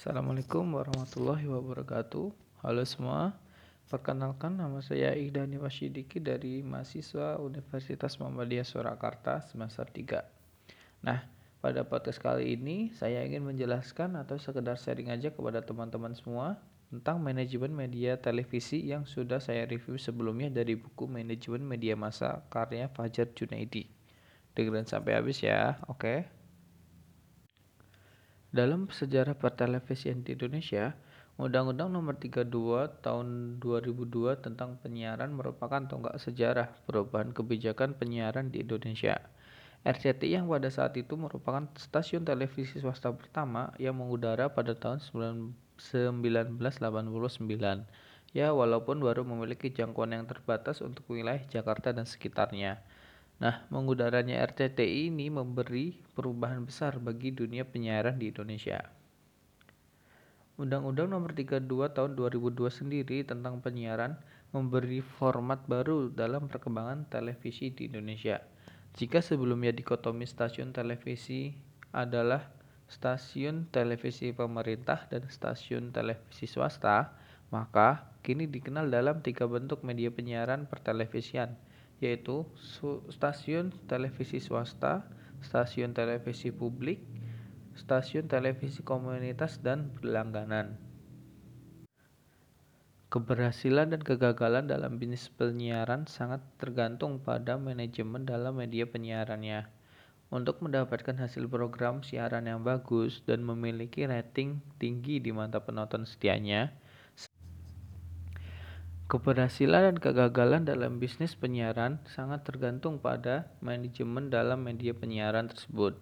Assalamualaikum warahmatullahi wabarakatuh. Halo semua, perkenalkan nama saya Iqdani Wasyidiki dari mahasiswa Universitas Muhammadiyah Surakarta semester 3. Nah, pada podcast kali ini saya ingin menjelaskan atau sekedar sharing aja kepada teman-teman semua tentang manajemen media televisi yang sudah saya review sebelumnya dari buku Manajemen Media Massa karya Fajar Junaidi. Dengerin sampai habis ya, oke? Okay? Dalam sejarah pertelevisian di Indonesia, Undang-Undang Nomor 32 Tahun 2002 tentang penyiaran merupakan tonggak sejarah perubahan kebijakan penyiaran di Indonesia. RCTI yang pada saat itu merupakan stasiun televisi swasta pertama yang mengudara pada tahun 1989. Ya, walaupun baru memiliki jangkauan yang terbatas untuk wilayah Jakarta dan sekitarnya. Nah, mengudaranya RCTI ini memberi perubahan besar bagi dunia penyiaran di Indonesia. Undang-Undang Nomor 32 Tahun 2002 sendiri tentang penyiaran memberi format baru dalam perkembangan televisi di Indonesia. Jika sebelumnya dikotomi stasiun televisi adalah stasiun televisi pemerintah dan stasiun televisi swasta, maka kini dikenal dalam tiga bentuk media penyiaran pertelevisian, yaitu stasiun televisi swasta, stasiun televisi publik, stasiun televisi komunitas, dan berlangganan. Keberhasilan dan kegagalan dalam bisnis penyiaran sangat tergantung pada manajemen dalam media penyiarannya. Untuk mendapatkan hasil program siaran yang bagus dan memiliki rating tinggi di mata penonton setianya, Keberhasilan dan kegagalan dalam bisnis penyiaran sangat tergantung pada manajemen dalam media penyiaran tersebut.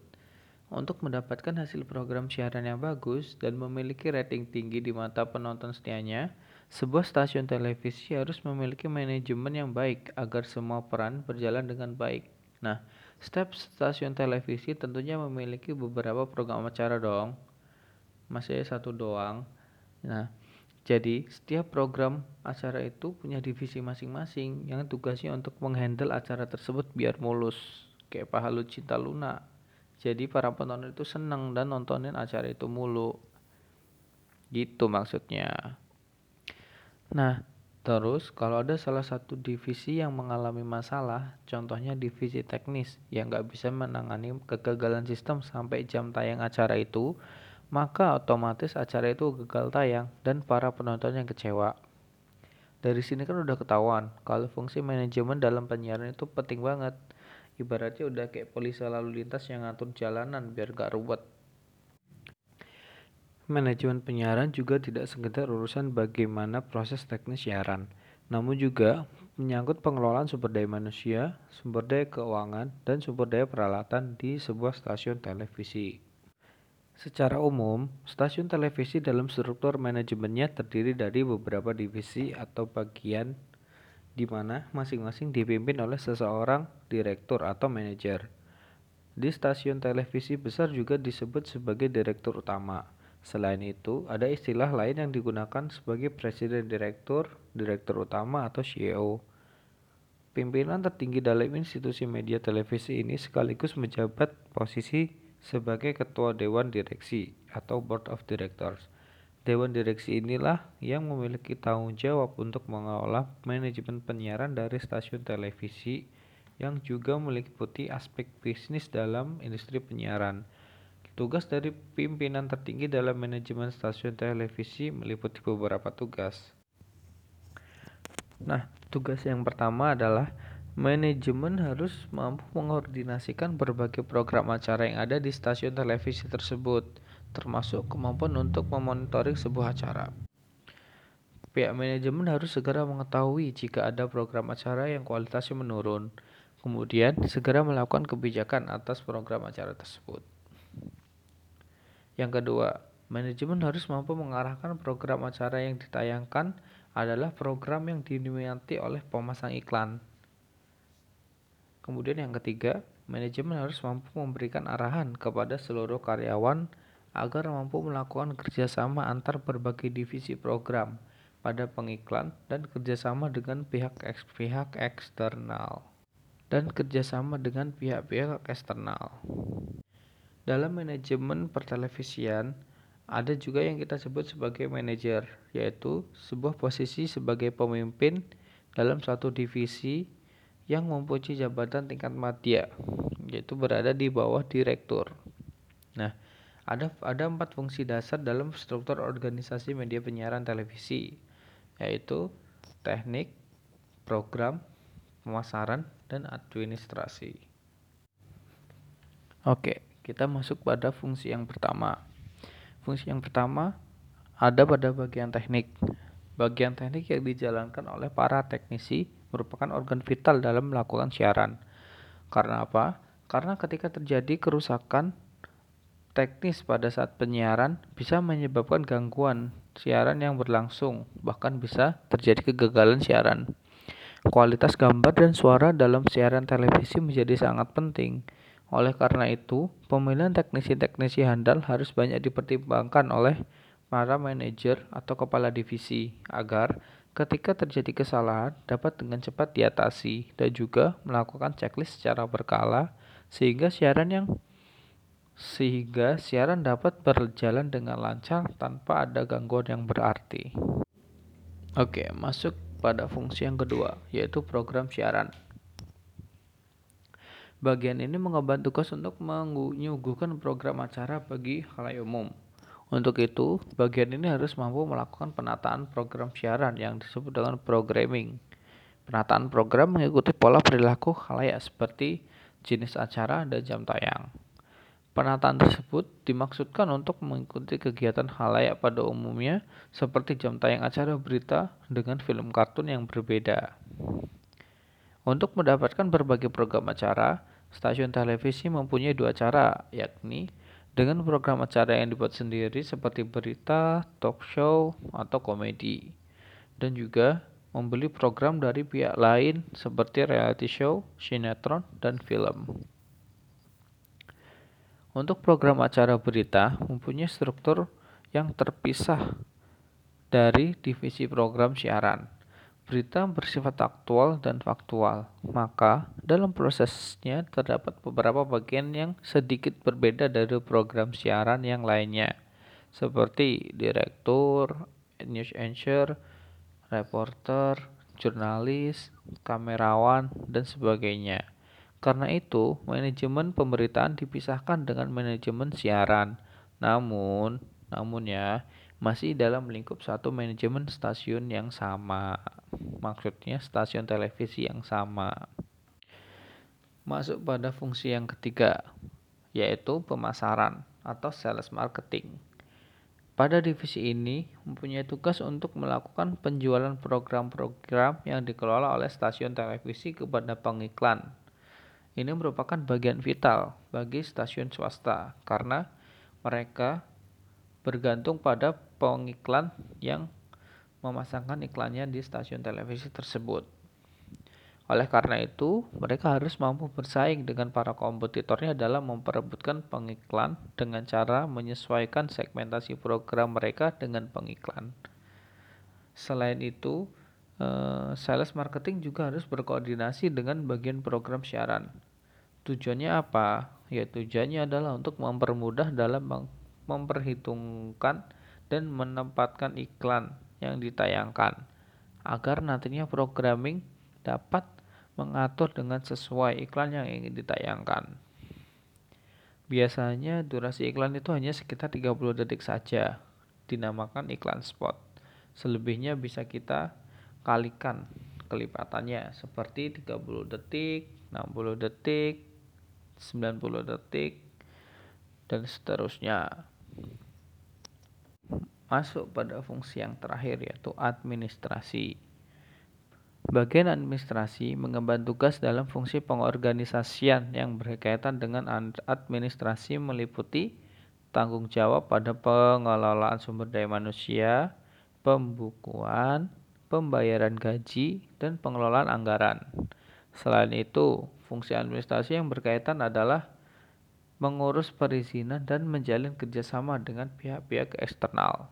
Untuk mendapatkan hasil program siaran yang bagus dan memiliki rating tinggi di mata penonton setianya, sebuah stasiun televisi harus memiliki manajemen yang baik agar semua peran berjalan dengan baik. Nah, setiap stasiun televisi tentunya memiliki beberapa program acara dong. Masih satu doang. Nah, jadi, setiap program acara itu punya divisi masing-masing yang tugasnya untuk menghandle acara tersebut biar mulus. Kayak Pahalu Cinta Luna. Jadi, para penonton itu seneng dan nontonin acara itu mulu. Gitu maksudnya. Nah, terus kalau ada salah satu divisi yang mengalami masalah, contohnya divisi teknis yang nggak bisa menangani kegagalan sistem sampai jam tayang acara itu, maka otomatis acara itu gagal tayang dan para penonton yang kecewa. Dari sini kan udah ketahuan kalau fungsi manajemen dalam penyiaran itu penting banget. Ibaratnya udah kayak polisi lalu lintas yang ngatur jalanan biar gak ruwet. Manajemen penyiaran juga tidak sekedar urusan bagaimana proses teknis siaran, namun juga menyangkut pengelolaan sumber daya manusia, sumber daya keuangan, dan sumber daya peralatan di sebuah stasiun televisi. Secara umum, stasiun televisi dalam struktur manajemennya terdiri dari beberapa divisi atau bagian di mana masing-masing dipimpin oleh seseorang direktur atau manajer. Di stasiun televisi besar juga disebut sebagai direktur utama. Selain itu, ada istilah lain yang digunakan sebagai presiden direktur, direktur utama atau CEO. Pimpinan tertinggi dalam institusi media televisi ini sekaligus menjabat posisi sebagai ketua dewan direksi atau board of directors. Dewan direksi inilah yang memiliki tanggung jawab untuk mengelola manajemen penyiaran dari stasiun televisi yang juga meliputi aspek bisnis dalam industri penyiaran. Tugas dari pimpinan tertinggi dalam manajemen stasiun televisi meliputi beberapa tugas. Nah, tugas yang pertama adalah Manajemen harus mampu mengkoordinasikan berbagai program acara yang ada di stasiun televisi tersebut, termasuk kemampuan untuk memonitoring sebuah acara. Pihak manajemen harus segera mengetahui jika ada program acara yang kualitasnya menurun, kemudian segera melakukan kebijakan atas program acara tersebut. Yang kedua, manajemen harus mampu mengarahkan program acara yang ditayangkan adalah program yang diminati oleh pemasang iklan Kemudian yang ketiga, manajemen harus mampu memberikan arahan kepada seluruh karyawan agar mampu melakukan kerjasama antar berbagai divisi program pada pengiklan dan kerjasama dengan pihak-pihak eksternal dan kerjasama dengan pihak-pihak eksternal. Dalam manajemen pertelevisian, Ada juga yang kita sebut sebagai manajer, yaitu sebuah posisi sebagai pemimpin dalam suatu divisi yang mempunyai jabatan tingkat madya, yaitu berada di bawah direktur. Nah, ada ada empat fungsi dasar dalam struktur organisasi media penyiaran televisi, yaitu teknik, program, pemasaran, dan administrasi. Oke, kita masuk pada fungsi yang pertama. Fungsi yang pertama ada pada bagian teknik. Bagian teknik yang dijalankan oleh para teknisi merupakan organ vital dalam melakukan siaran. Karena apa? Karena ketika terjadi kerusakan teknis pada saat penyiaran bisa menyebabkan gangguan siaran yang berlangsung, bahkan bisa terjadi kegagalan siaran. Kualitas gambar dan suara dalam siaran televisi menjadi sangat penting oleh karena itu, pemilihan teknisi-teknisi handal harus banyak dipertimbangkan oleh para manajer atau kepala divisi agar ketika terjadi kesalahan dapat dengan cepat diatasi dan juga melakukan checklist secara berkala sehingga siaran yang sehingga siaran dapat berjalan dengan lancar tanpa ada gangguan yang berarti. Oke, masuk pada fungsi yang kedua, yaitu program siaran. Bagian ini mengemban tugas untuk menyuguhkan program acara bagi halayak umum. Untuk itu, bagian ini harus mampu melakukan penataan program siaran yang disebut dengan programming. Penataan program mengikuti pola perilaku halayak seperti jenis acara dan jam tayang. Penataan tersebut dimaksudkan untuk mengikuti kegiatan halayak pada umumnya seperti jam tayang acara berita dengan film kartun yang berbeda. Untuk mendapatkan berbagai program acara, stasiun televisi mempunyai dua cara, yakni dengan program acara yang dibuat sendiri seperti berita, talk show, atau komedi, dan juga membeli program dari pihak lain seperti reality show, sinetron, dan film. Untuk program acara berita mempunyai struktur yang terpisah dari divisi program siaran. Berita bersifat aktual dan faktual, maka dalam prosesnya terdapat beberapa bagian yang sedikit berbeda dari program siaran yang lainnya, seperti direktur, news anchor, reporter, jurnalis, kamerawan, dan sebagainya. Karena itu, manajemen pemberitaan dipisahkan dengan manajemen siaran. Namun, namun ya, masih dalam lingkup satu manajemen stasiun yang sama maksudnya stasiun televisi yang sama. Masuk pada fungsi yang ketiga, yaitu pemasaran atau sales marketing. Pada divisi ini mempunyai tugas untuk melakukan penjualan program-program yang dikelola oleh stasiun televisi kepada pengiklan. Ini merupakan bagian vital bagi stasiun swasta karena mereka bergantung pada pengiklan yang memasangkan iklannya di stasiun televisi tersebut. Oleh karena itu, mereka harus mampu bersaing dengan para kompetitornya dalam memperebutkan pengiklan dengan cara menyesuaikan segmentasi program mereka dengan pengiklan. Selain itu, eh, sales marketing juga harus berkoordinasi dengan bagian program siaran. Tujuannya apa? Ya, tujuannya adalah untuk mempermudah dalam memperhitungkan dan menempatkan iklan yang ditayangkan agar nantinya programming dapat mengatur dengan sesuai iklan yang ingin ditayangkan. Biasanya durasi iklan itu hanya sekitar 30 detik saja, dinamakan iklan spot. Selebihnya bisa kita kalikan kelipatannya seperti 30 detik, 60 detik, 90 detik, dan seterusnya masuk pada fungsi yang terakhir yaitu administrasi. Bagian administrasi mengemban tugas dalam fungsi pengorganisasian yang berkaitan dengan administrasi meliputi tanggung jawab pada pengelolaan sumber daya manusia, pembukuan, pembayaran gaji, dan pengelolaan anggaran. Selain itu, fungsi administrasi yang berkaitan adalah mengurus perizinan dan menjalin kerjasama dengan pihak-pihak eksternal.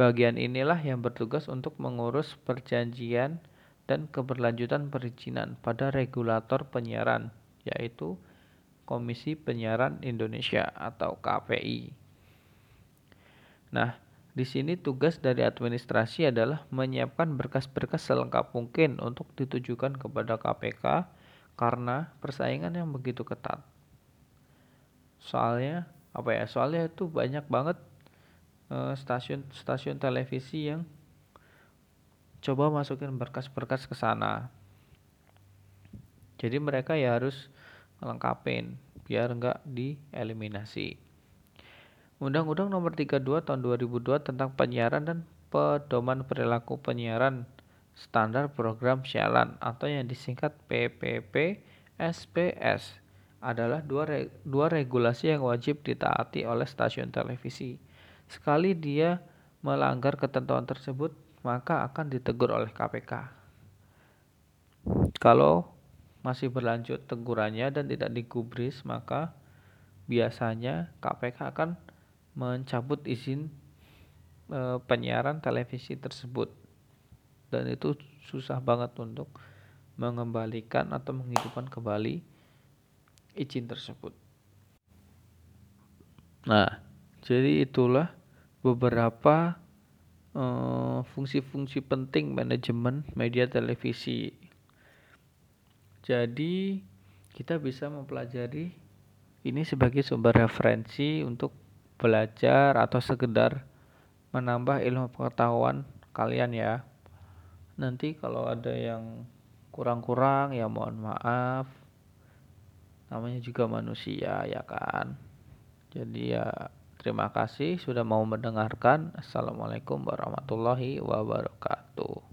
Bagian inilah yang bertugas untuk mengurus perjanjian dan keberlanjutan perizinan pada regulator penyiaran, yaitu Komisi Penyiaran Indonesia atau KPI. Nah, di sini tugas dari administrasi adalah menyiapkan berkas-berkas selengkap mungkin untuk ditujukan kepada KPK karena persaingan yang begitu ketat. Soalnya apa ya? Soalnya itu banyak banget stasiun-stasiun uh, televisi yang coba masukin berkas-berkas ke sana. Jadi mereka ya harus lengkapin biar nggak dieliminasi. Undang-Undang Nomor 32 Tahun 2002 tentang Penyiaran dan Pedoman Perilaku Penyiaran Standar Program Siaran atau yang disingkat PPP SPS adalah dua, re dua regulasi yang wajib ditaati oleh stasiun televisi. Sekali dia melanggar ketentuan tersebut, maka akan ditegur oleh KPK. Kalau masih berlanjut tegurannya dan tidak digubris, maka biasanya KPK akan mencabut izin e, penyiaran televisi tersebut dan itu susah banget untuk mengembalikan atau menghidupkan kembali izin tersebut. Nah, jadi itulah beberapa eh, fungsi-fungsi uh, penting manajemen media televisi. Jadi kita bisa mempelajari ini sebagai sumber referensi untuk belajar atau sekedar menambah ilmu pengetahuan kalian ya. Nanti kalau ada yang kurang-kurang ya mohon maaf. Namanya juga manusia ya kan. Jadi ya terima kasih sudah mau mendengarkan. Assalamualaikum warahmatullahi wabarakatuh.